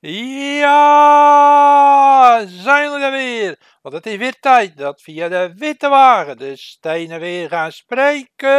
Ja, zijn we er weer. Want het is weer tijd dat via de witte wagen de stenen weer gaan spreken.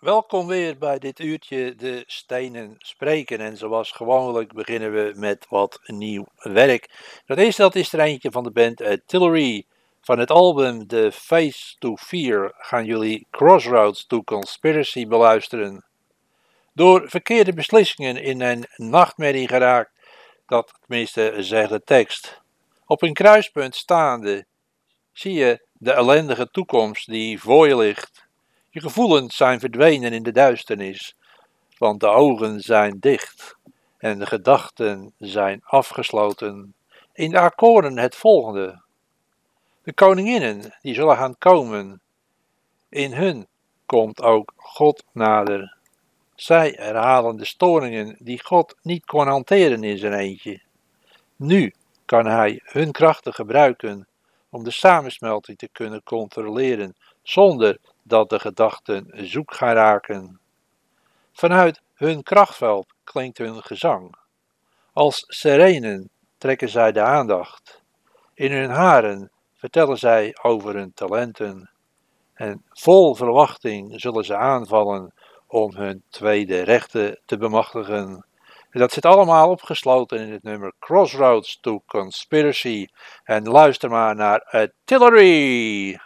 Welkom weer bij dit uurtje de stenen spreken. En zoals gewoonlijk beginnen we met wat nieuw werk. Dat eerste dat is er eentje van de band Artillery. Van het album The Face to Fear gaan jullie Crossroads to Conspiracy beluisteren. Door verkeerde beslissingen in een nachtmerrie geraakt, dat tenminste zegt de tekst. Op een kruispunt staande zie je de ellendige toekomst die voor je ligt. Je gevoelens zijn verdwenen in de duisternis, want de ogen zijn dicht en de gedachten zijn afgesloten. In de akkoorden het volgende. De koninginnen die zullen gaan komen, in hun komt ook God nader. Zij herhalen de storingen die God niet kon hanteren in zijn eentje. Nu kan hij hun krachten gebruiken om de samensmelting te kunnen controleren zonder dat de gedachten zoek gaan raken. Vanuit hun krachtveld klinkt hun gezang. Als serenen trekken zij de aandacht. In hun haren vertellen zij over hun talenten. En vol verwachting zullen ze aanvallen om hun tweede rechten te bemachtigen. En dat zit allemaal opgesloten in het nummer Crossroads to Conspiracy. En luister maar naar Artillery.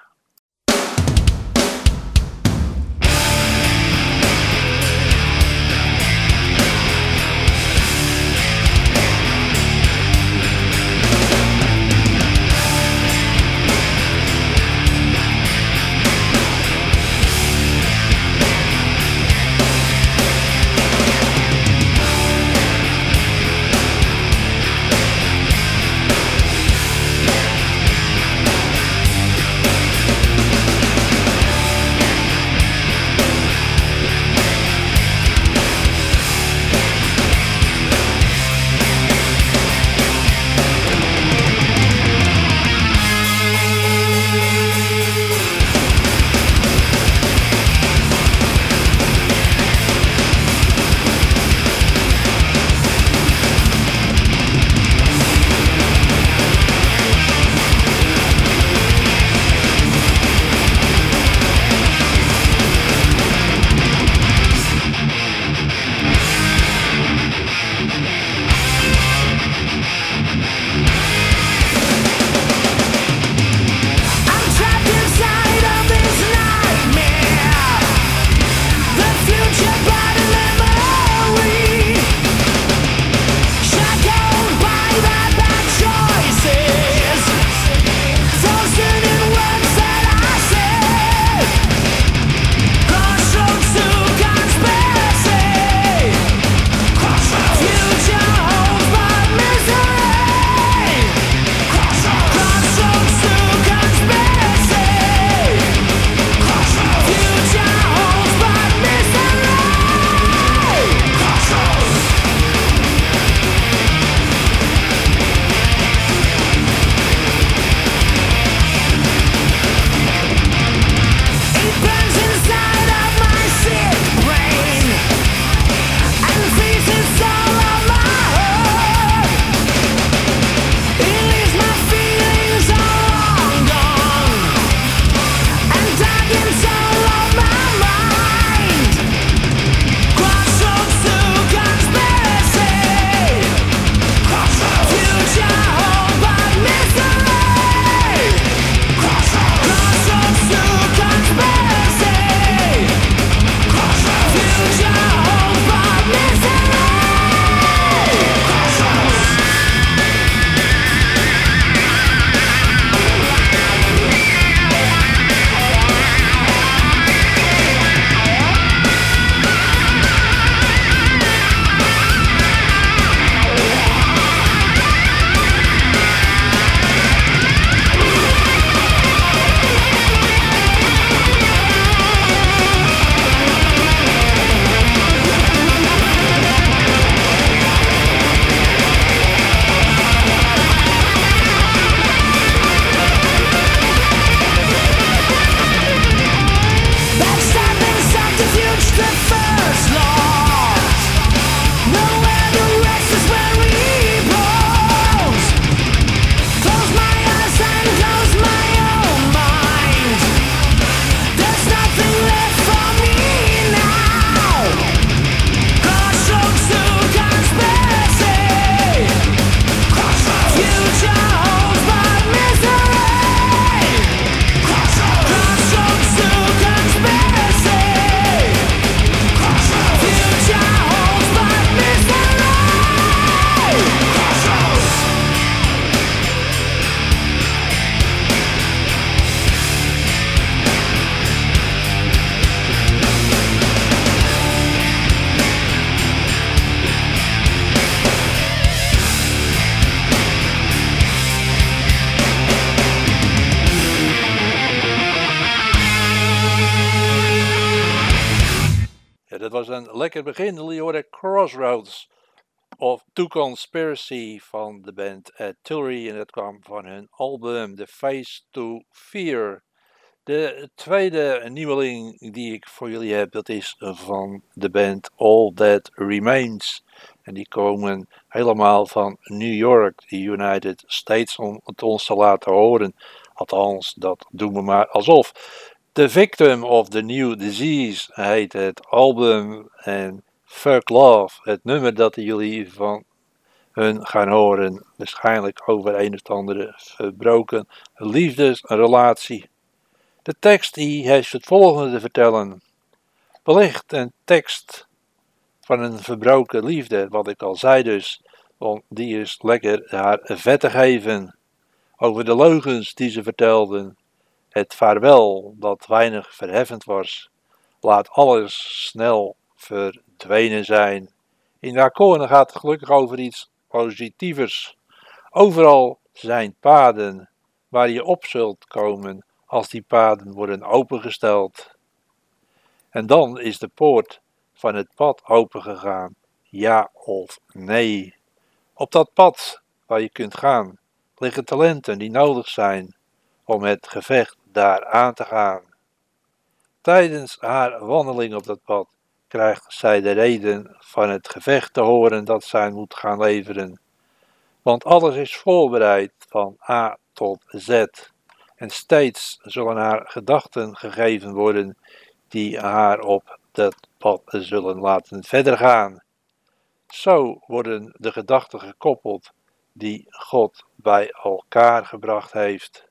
Lekker begin. Horen Crossroads of To Conspiracy van de band Artillery. En dat kwam van hun album The Face to Fear. De tweede nieuweling die ik voor jullie heb, dat is van de band All That Remains. En die komen helemaal van New York, de United States, om het ons te laten horen. Althans, dat doen we maar alsof. The Victim of the New Disease heet het album. En Fuck Love, het nummer dat jullie van hun gaan horen. Waarschijnlijk over een of andere verbroken liefdesrelatie. De tekst die heeft het volgende te vertellen. Wellicht een tekst van een verbroken liefde, wat ik al zei dus, want die is lekker haar vet te geven. Over de leugens die ze vertelden, het vaarwel dat weinig verheffend was, laat alles snel verdwenen zijn. In de akkoorden gaat het gelukkig over iets positievers. Overal zijn paden waar je op zult komen als die paden worden opengesteld. En dan is de poort van het pad opengegaan, ja of nee. Op dat pad waar je kunt gaan liggen talenten die nodig zijn om het gevecht daar aan te gaan. Tijdens haar wandeling op dat pad krijgt zij de reden van het gevecht te horen dat zij moet gaan leveren. Want alles is voorbereid van A tot Z. En steeds zullen haar gedachten gegeven worden die haar op dat pad zullen laten verder gaan. Zo worden de gedachten gekoppeld die God bij elkaar gebracht heeft.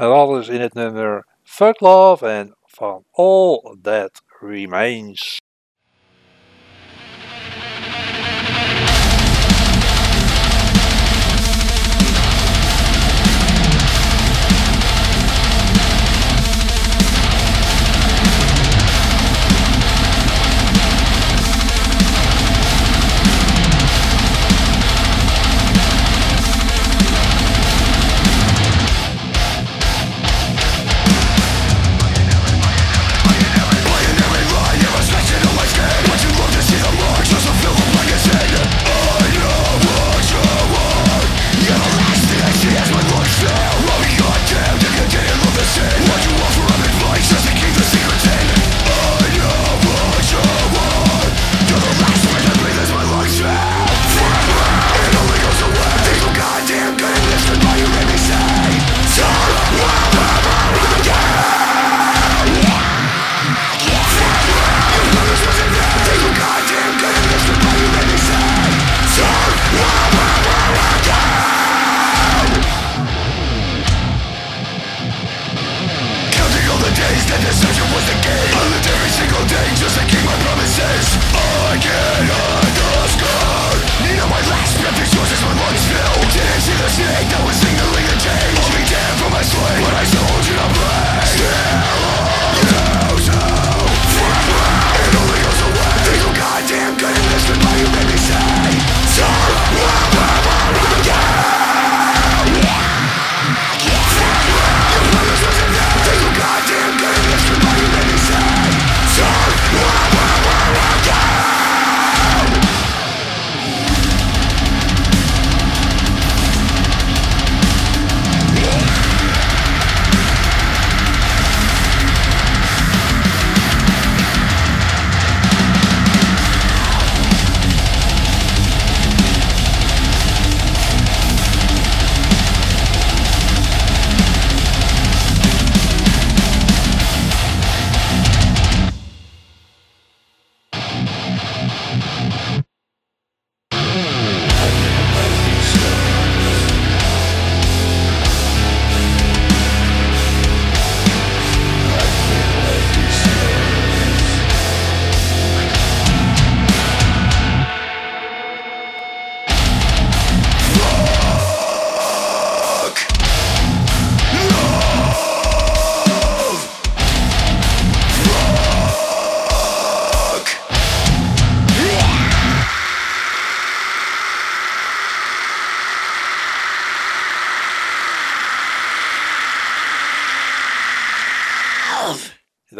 En alles in het nummer Fuck Love and From All That Remains.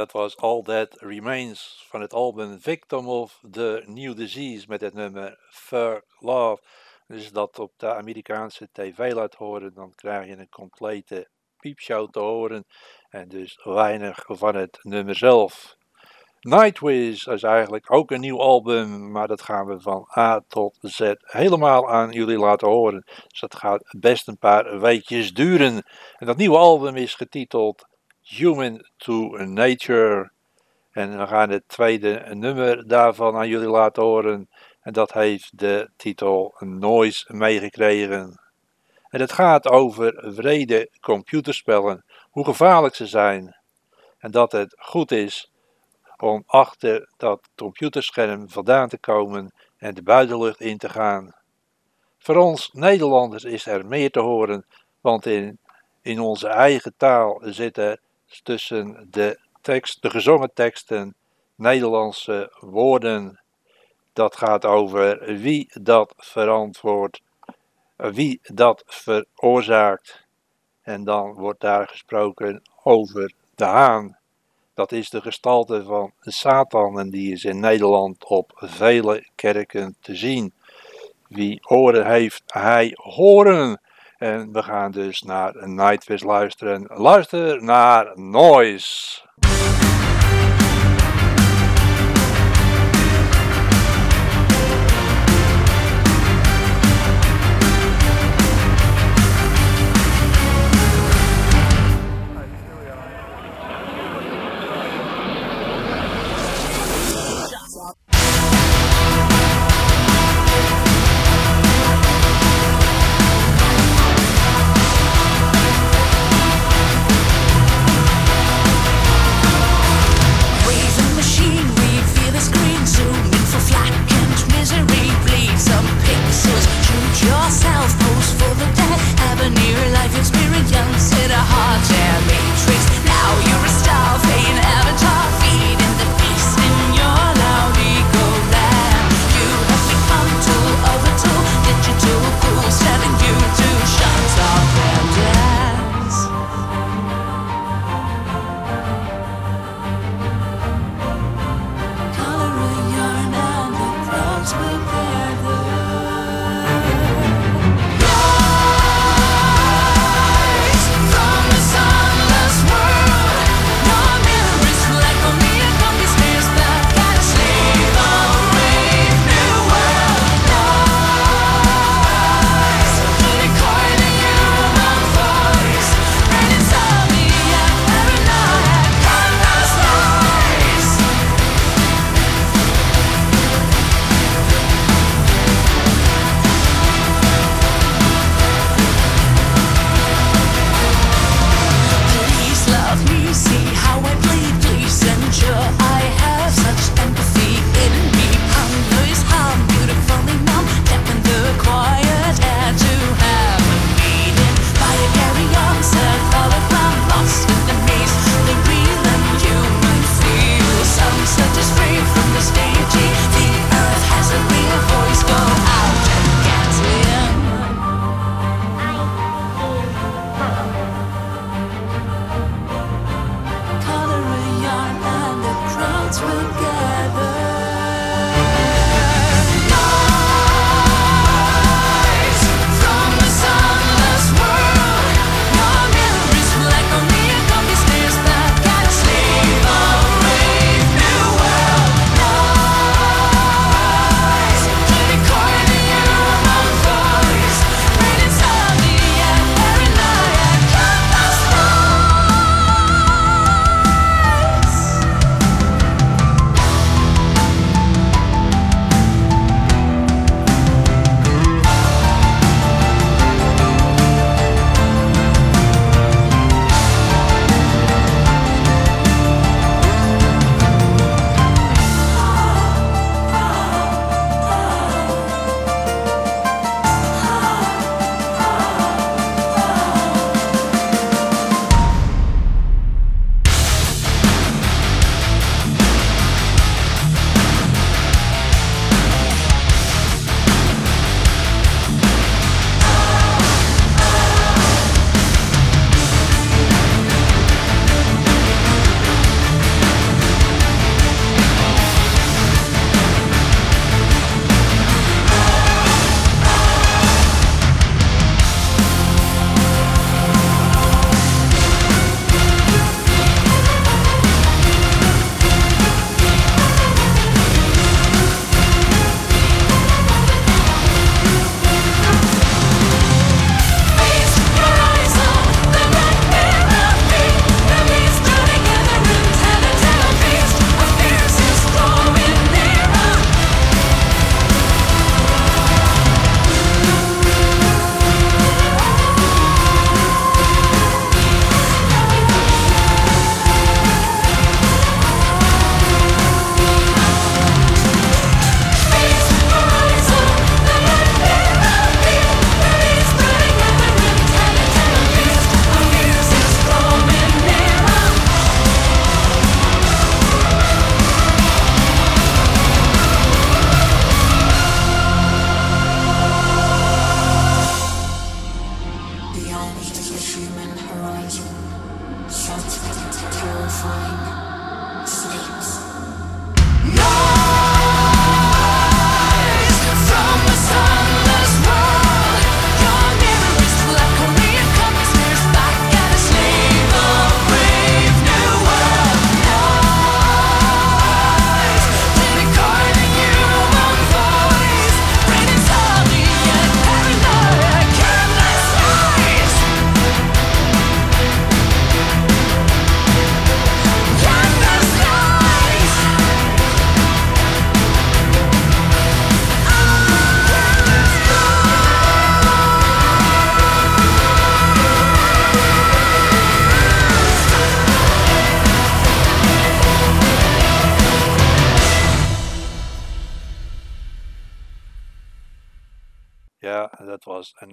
Dat was All That Remains van het album Victim of the New Disease met het nummer Fur Love. Dus dat op de Amerikaanse tv laat horen, dan krijg je een complete piepshow te horen en dus weinig van het nummer zelf. Nightwish is eigenlijk ook een nieuw album, maar dat gaan we van A tot Z helemaal aan jullie laten horen. Dus dat gaat best een paar weekjes duren. En dat nieuwe album is getiteld Human to Nature. En we gaan het tweede nummer daarvan aan jullie laten horen. En dat heeft de titel Noise meegekregen. En het gaat over vrede computerspellen, hoe gevaarlijk ze zijn. En dat het goed is om achter dat computerscherm vandaan te komen en de buitenlucht in te gaan. Voor ons Nederlanders is er meer te horen, want in, in onze eigen taal zitten tussen de, tekst, de gezongen teksten Nederlandse woorden. Dat gaat over wie dat verantwoordt, wie dat veroorzaakt. En dan wordt daar gesproken over de haan. Dat is de gestalte van Satan en die is in Nederland op vele kerken te zien. Wie oren heeft, hij horen. En we gaan dus naar Nightwish luisteren. Luister naar Noise.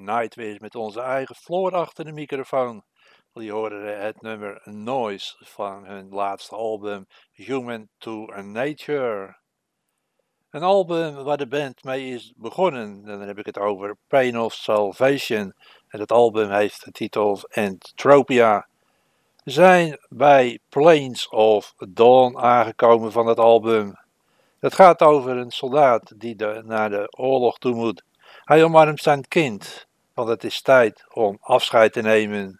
Nightwish met onze eigen Floor achter de microfoon. Die hoorden het nummer Noise van hun laatste album Human to Nature. Een album waar de band mee is begonnen. Dan heb ik het over Pain of Salvation. En het album heeft de titel Entropia. We zijn bij Plains of Dawn aangekomen van het album. Het gaat over een soldaat die de, naar de oorlog toe moet. Hij omarmt zijn kind, want het is tijd om afscheid te nemen.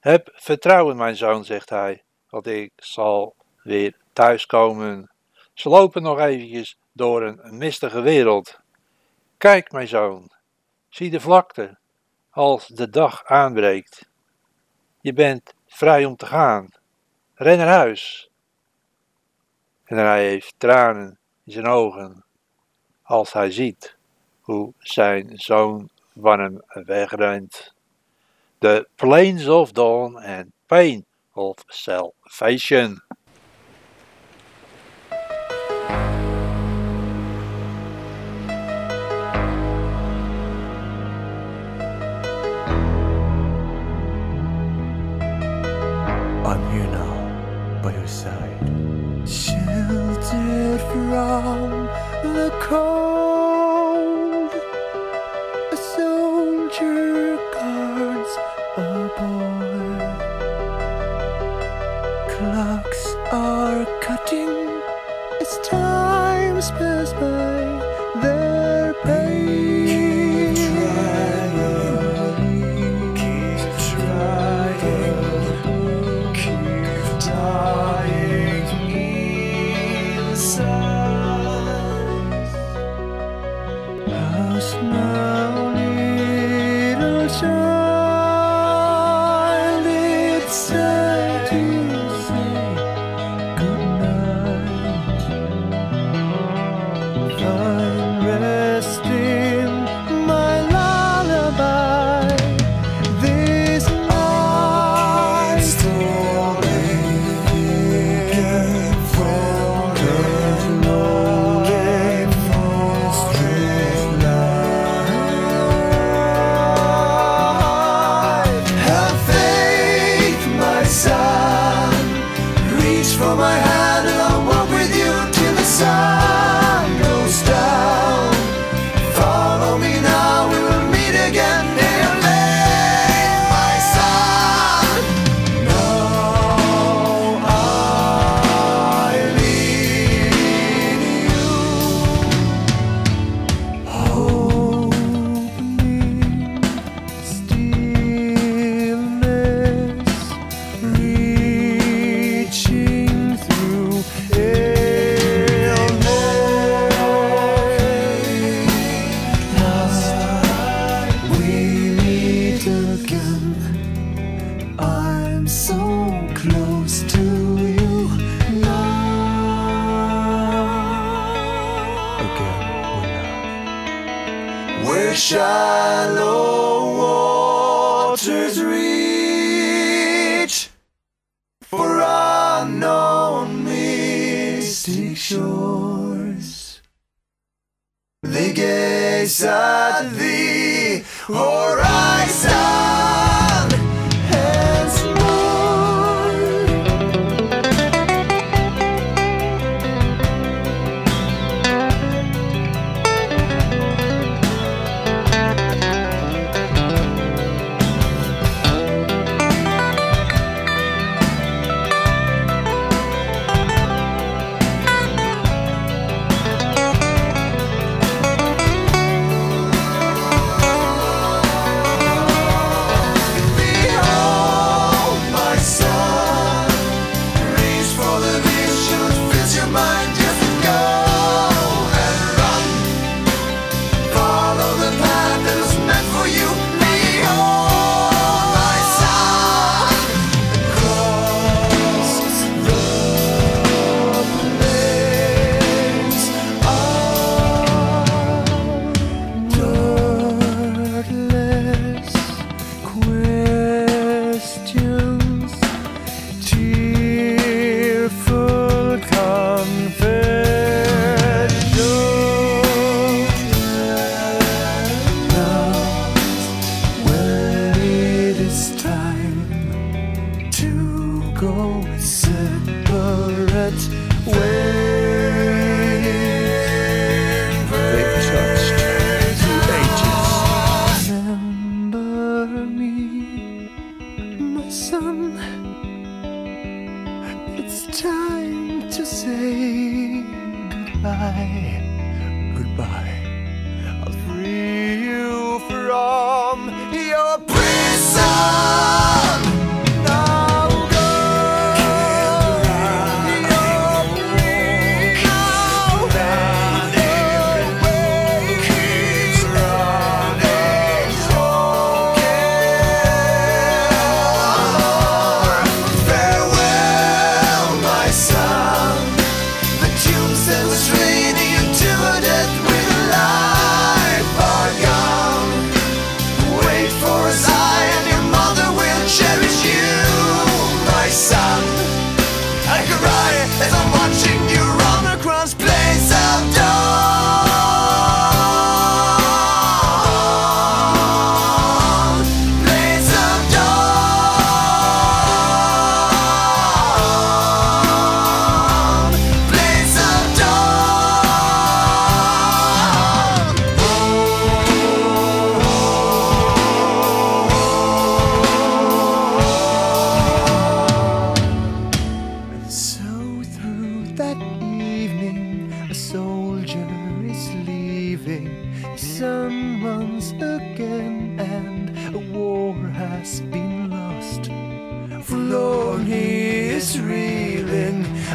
Heb vertrouwen, mijn zoon, zegt hij, want ik zal weer thuiskomen. Ze lopen nog eventjes door een mistige wereld. Kijk, mijn zoon, zie de vlakte als de dag aanbreekt. Je bent vrij om te gaan. Ren naar huis. En hij heeft tranen in zijn ogen als hij ziet hoe zijn zoon van hem wegrent. The Plains of Dawn and Pain of Salvation.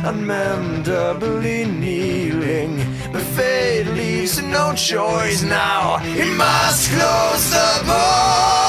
Unmendably kneeling. But fate leaves no choice now. He must close the book.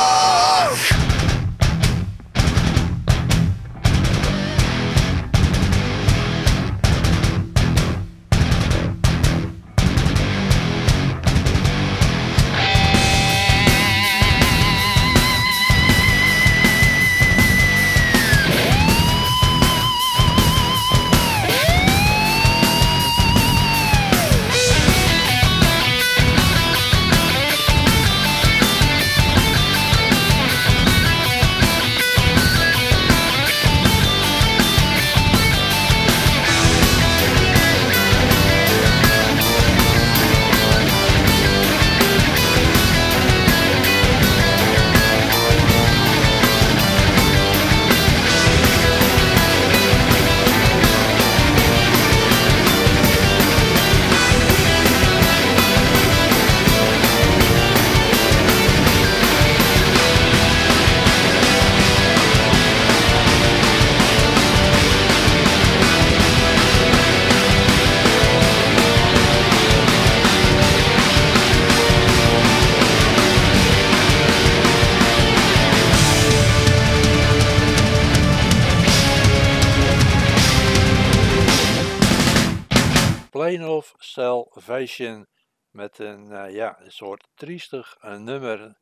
Met een, eh, ja, een soort triestig eh, nummer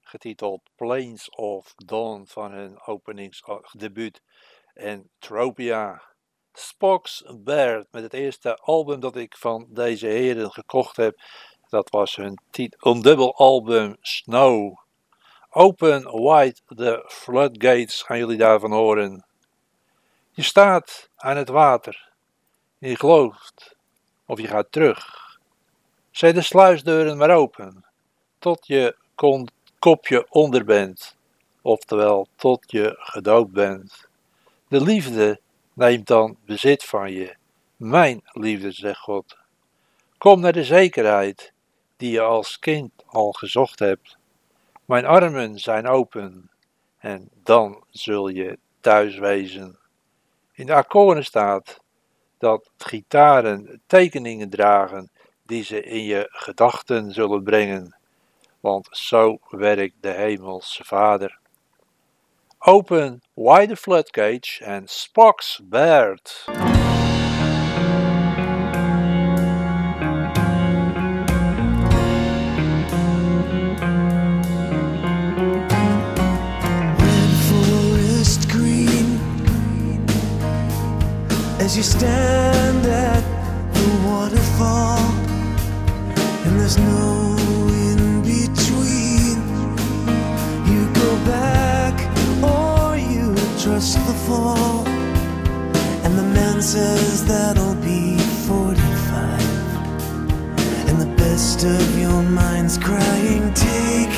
getiteld Planes of Dawn van hun openingsdebuut en Tropia. Spock's Bear met het eerste album dat ik van deze heren gekocht heb. Dat was hun, dubbel album Snow. Open Wide the Floodgates gaan jullie daarvan horen. Je staat aan het water. Je gelooft of je gaat terug. Zet de sluisdeuren maar open, tot je kopje onder bent, oftewel tot je gedood bent. De liefde neemt dan bezit van je, mijn liefde, zegt God. Kom naar de zekerheid die je als kind al gezocht hebt. Mijn armen zijn open en dan zul je thuis wezen. In de akkoorden staat dat gitaren tekeningen dragen die ze in je gedachten zullen brengen, want zo werkt de hemelse Vader. Open wide floodgates and forest green as you stand trust the fall, and the man says that'll be 45. And the best of your mind's crying, take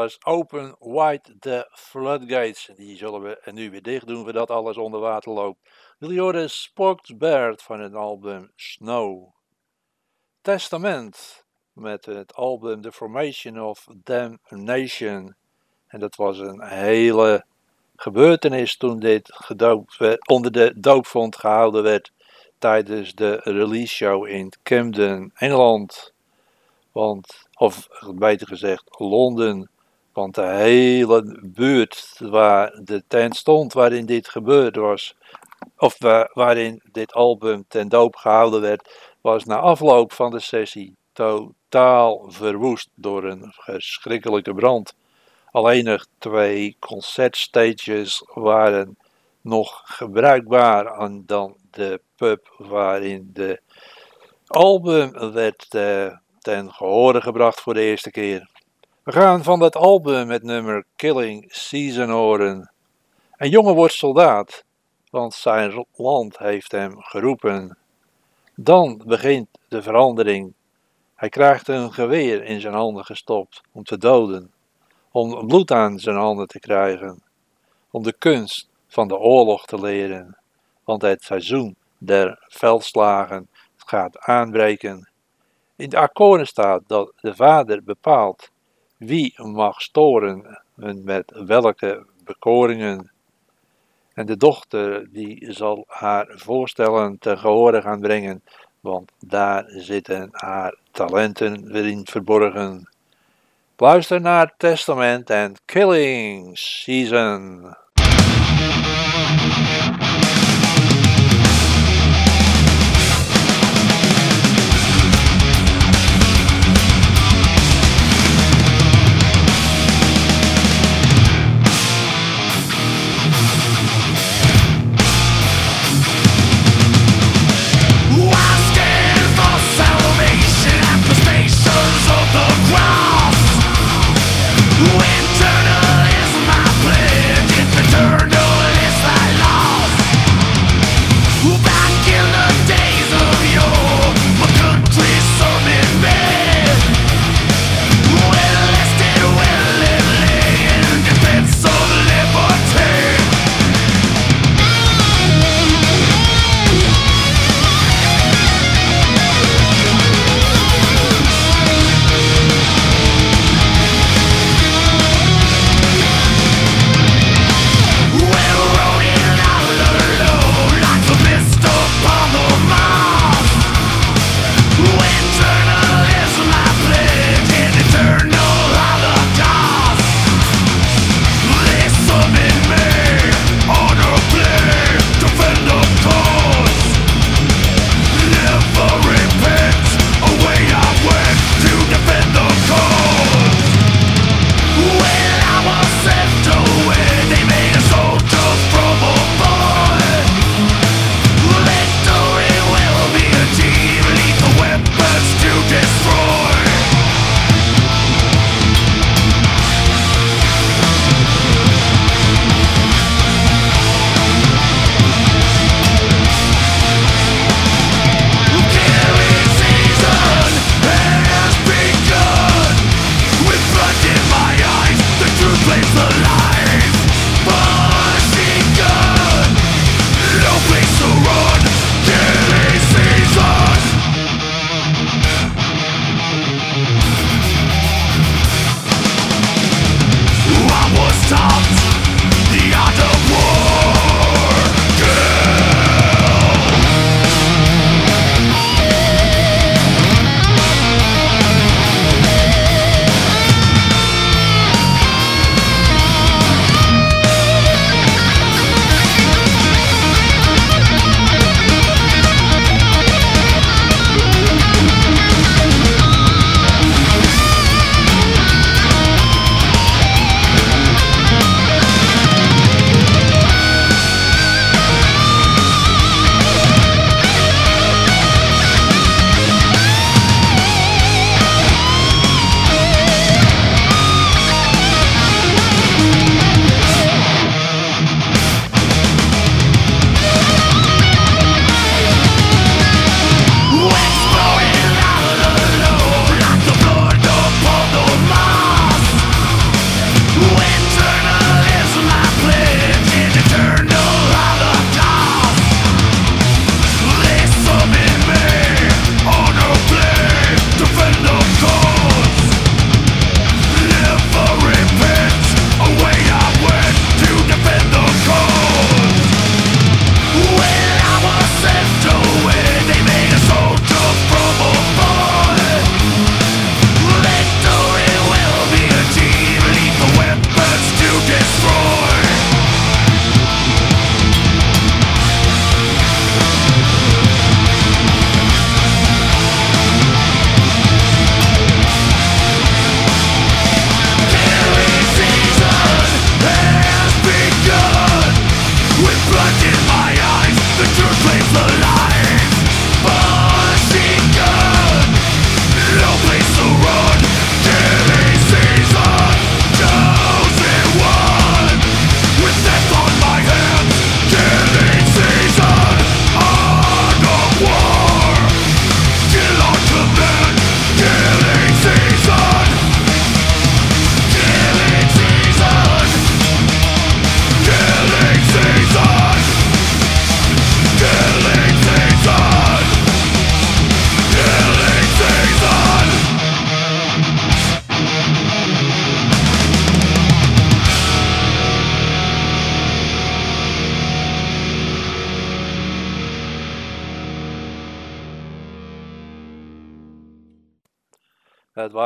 was Open Wide the Floodgates. Die zullen we nu weer dicht doen voordat alles onder water loopt. Jullie horen Spocked Bird van het album Snow. Testament met het album The Formation of Damnation. En dat was een hele gebeurtenis toen dit gedoopt werd, onder de doopvond gehouden werd tijdens de release show in Camden, Engeland. Want, of beter gezegd, Londen. Want de hele buurt waar de tent stond waarin dit gebeurd was, of wa- waarin dit album ten doop gehouden werd, was na afloop van de sessie totaal verwoest door een verschrikkelijke brand. Alleen nog twee concertstages waren nog gebruikbaar en dan de pub waarin de album werd eh, ten gehore gebracht voor de eerste keer. We gaan van dat album het nummer Killing Season horen. Een jongen wordt soldaat, want zijn land heeft hem geroepen. Dan begint de verandering. Hij krijgt een geweer in zijn handen gestopt om te doden, om bloed aan zijn handen te krijgen, om de kunst van de oorlog te leren, want het seizoen der veldslagen gaat aanbreken. In de akkoorden staat dat de vader bepaalt wie mag storen en met welke bekoringen. En de dochter die zal haar voorstellen te gehore gaan brengen, want daar zitten haar talenten erin verborgen. Luister naar Testament en Killing Season.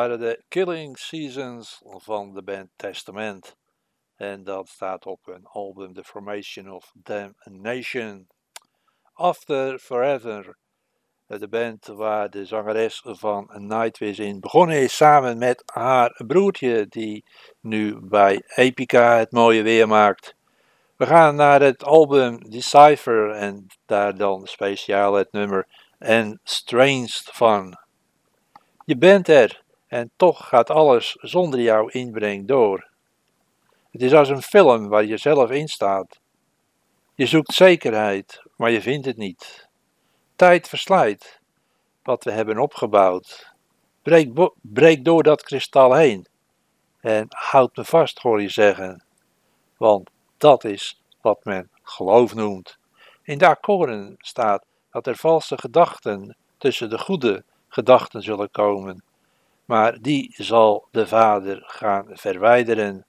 Waren de Killing Seasons van de band Testament. En dat staat op hun album The Formation of Damnation. After Forever. De band waar de zangeres van Nightwish in begonnen is samen met haar broertje die nu bij Epica het mooie weer maakt. We gaan naar het album Decipher en daar dan speciaal het nummer And Strange van. Je bent er en toch gaat alles zonder jouw inbreng door. Het is als een film waar je zelf in staat. Je zoekt zekerheid, maar je vindt het niet. Tijd verslijt wat we hebben opgebouwd. Breek, breek door dat kristal heen en houd me vast, hoor je zeggen. Want dat is wat men geloof noemt. In de akkoorden staat dat er valse gedachten tussen de goede gedachten zullen komen. Maar die zal de Vader gaan verwijderen.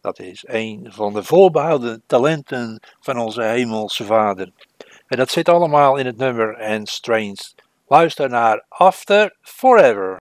Dat is een van de voorbehouden talenten van onze Hemelse Vader. En dat zit allemaal in het nummer And Strange. Luister naar After Forever.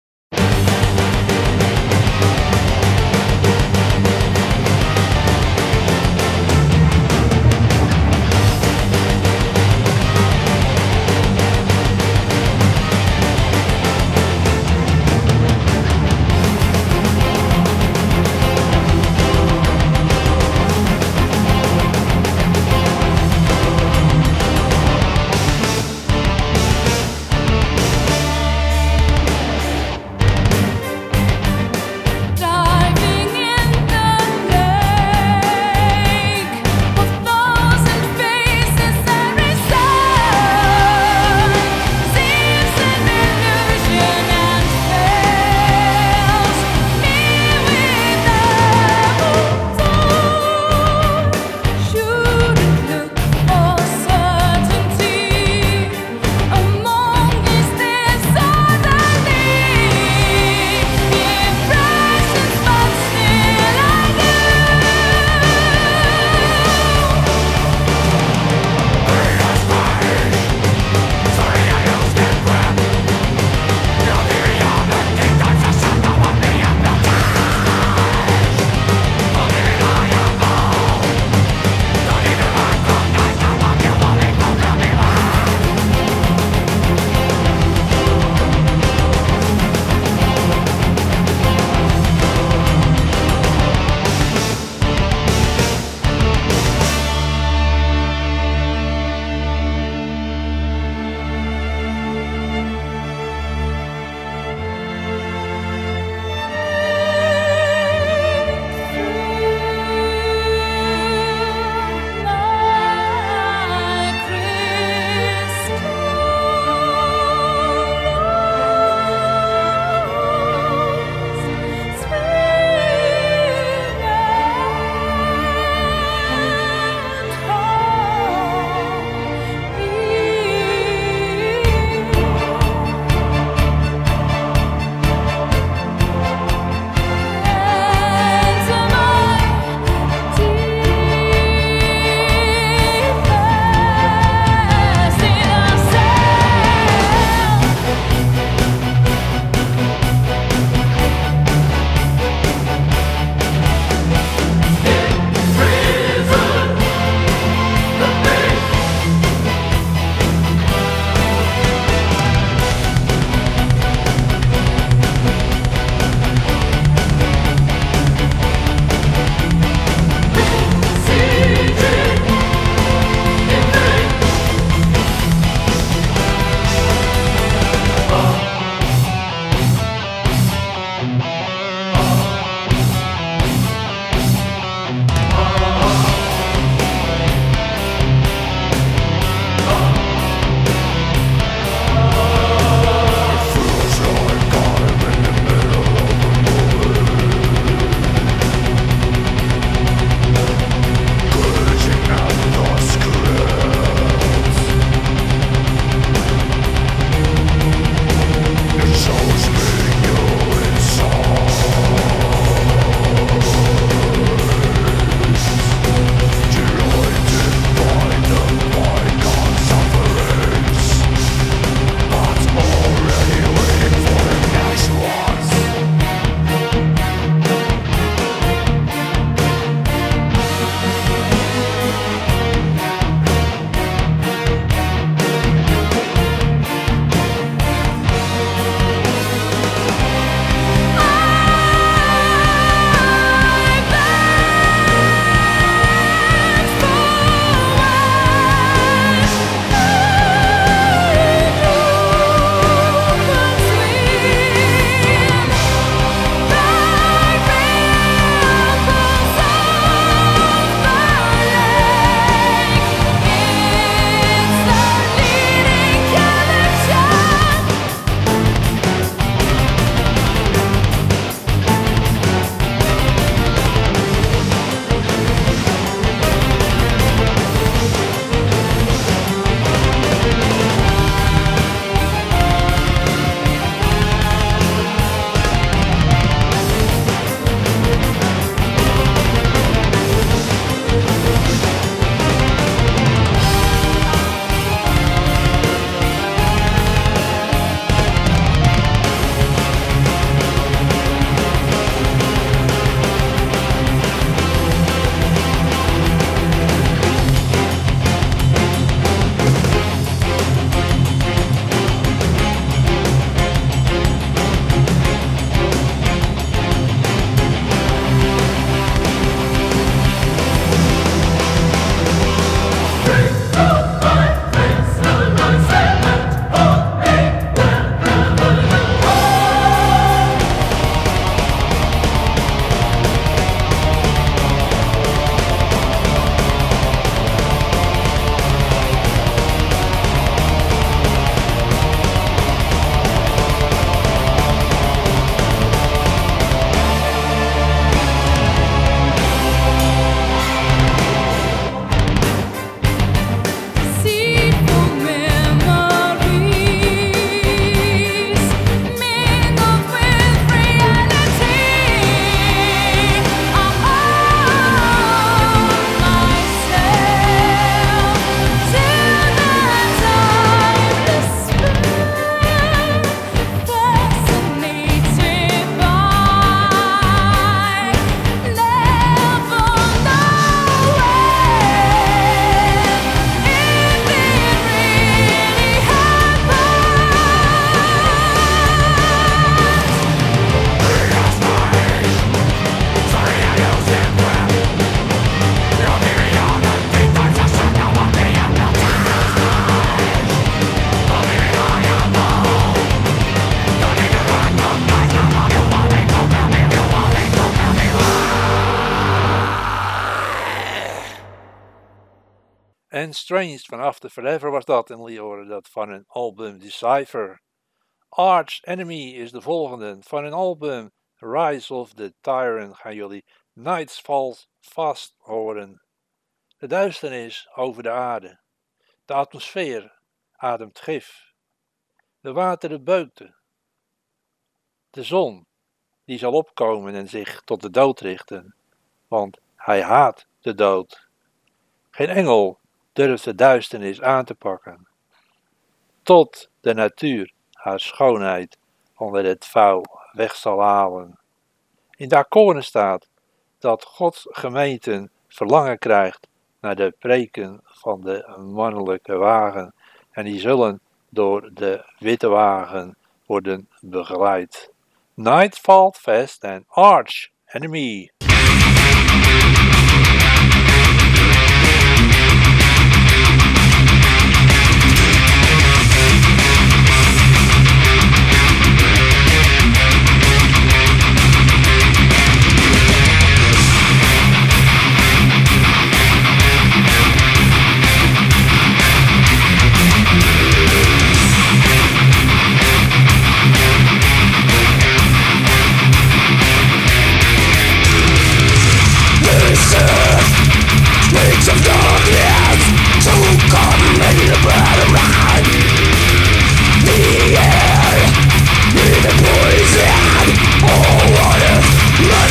Strange van After Forever was dat. En horen dat van een album Decipher. Arch Enemy is de volgende. Van een album Rise of the Tyrant gaan jullie Nights Falls Fast horen. De duisternis over de aarde. De atmosfeer ademt gif. De wateren beukten. De zon, die zal opkomen en zich tot de dood richten, want hij haat de dood. Geen engel durft de duisternis aan te pakken. Tot de natuur haar schoonheid onder het vuil weg zal halen. In de akkoorden staat dat Gods gemeente verlangen krijgt naar de preken van de mannelijke wagen en die zullen door de witte wagen worden begeleid. Night Falt Fast and Arch Enemy.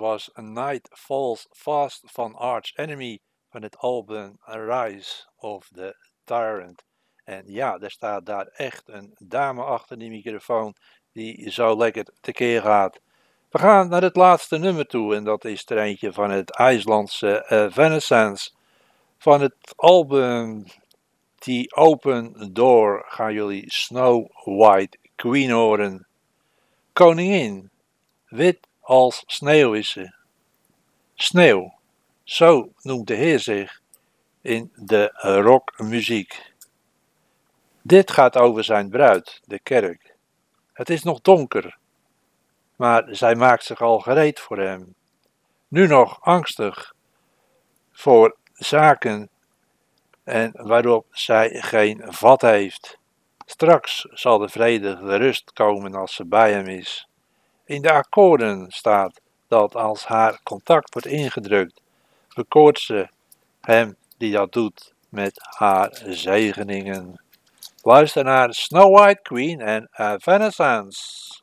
was A Night Falls Fast van Arch Enemy van het album Rise of the Tyrant. En ja, er staat daar echt een dame achter die microfoon die zo lekker tekeer gaat. We gaan naar het laatste nummer toe en dat is er eentje van het IJslandse uh, Renaissance. Van het album The Open Door gaan jullie Snow White Queen horen. Koningin, wit als sneeuw is ze. Sneeuw, zo noemt de Heer zich in de rockmuziek. Dit gaat over zijn bruid, de kerk. Het is nog donker, maar zij maakt zich al gereed voor hem. nu nog angstig voor zaken en waarop zij geen vat heeft. Straks zal de vrede, de rust komen als ze bij hem is. In de akkoorden staat dat als haar contact wordt ingedrukt, bekoort ze hem die dat doet met haar zegeningen. Luister naar Snow White Queen en Evanescence.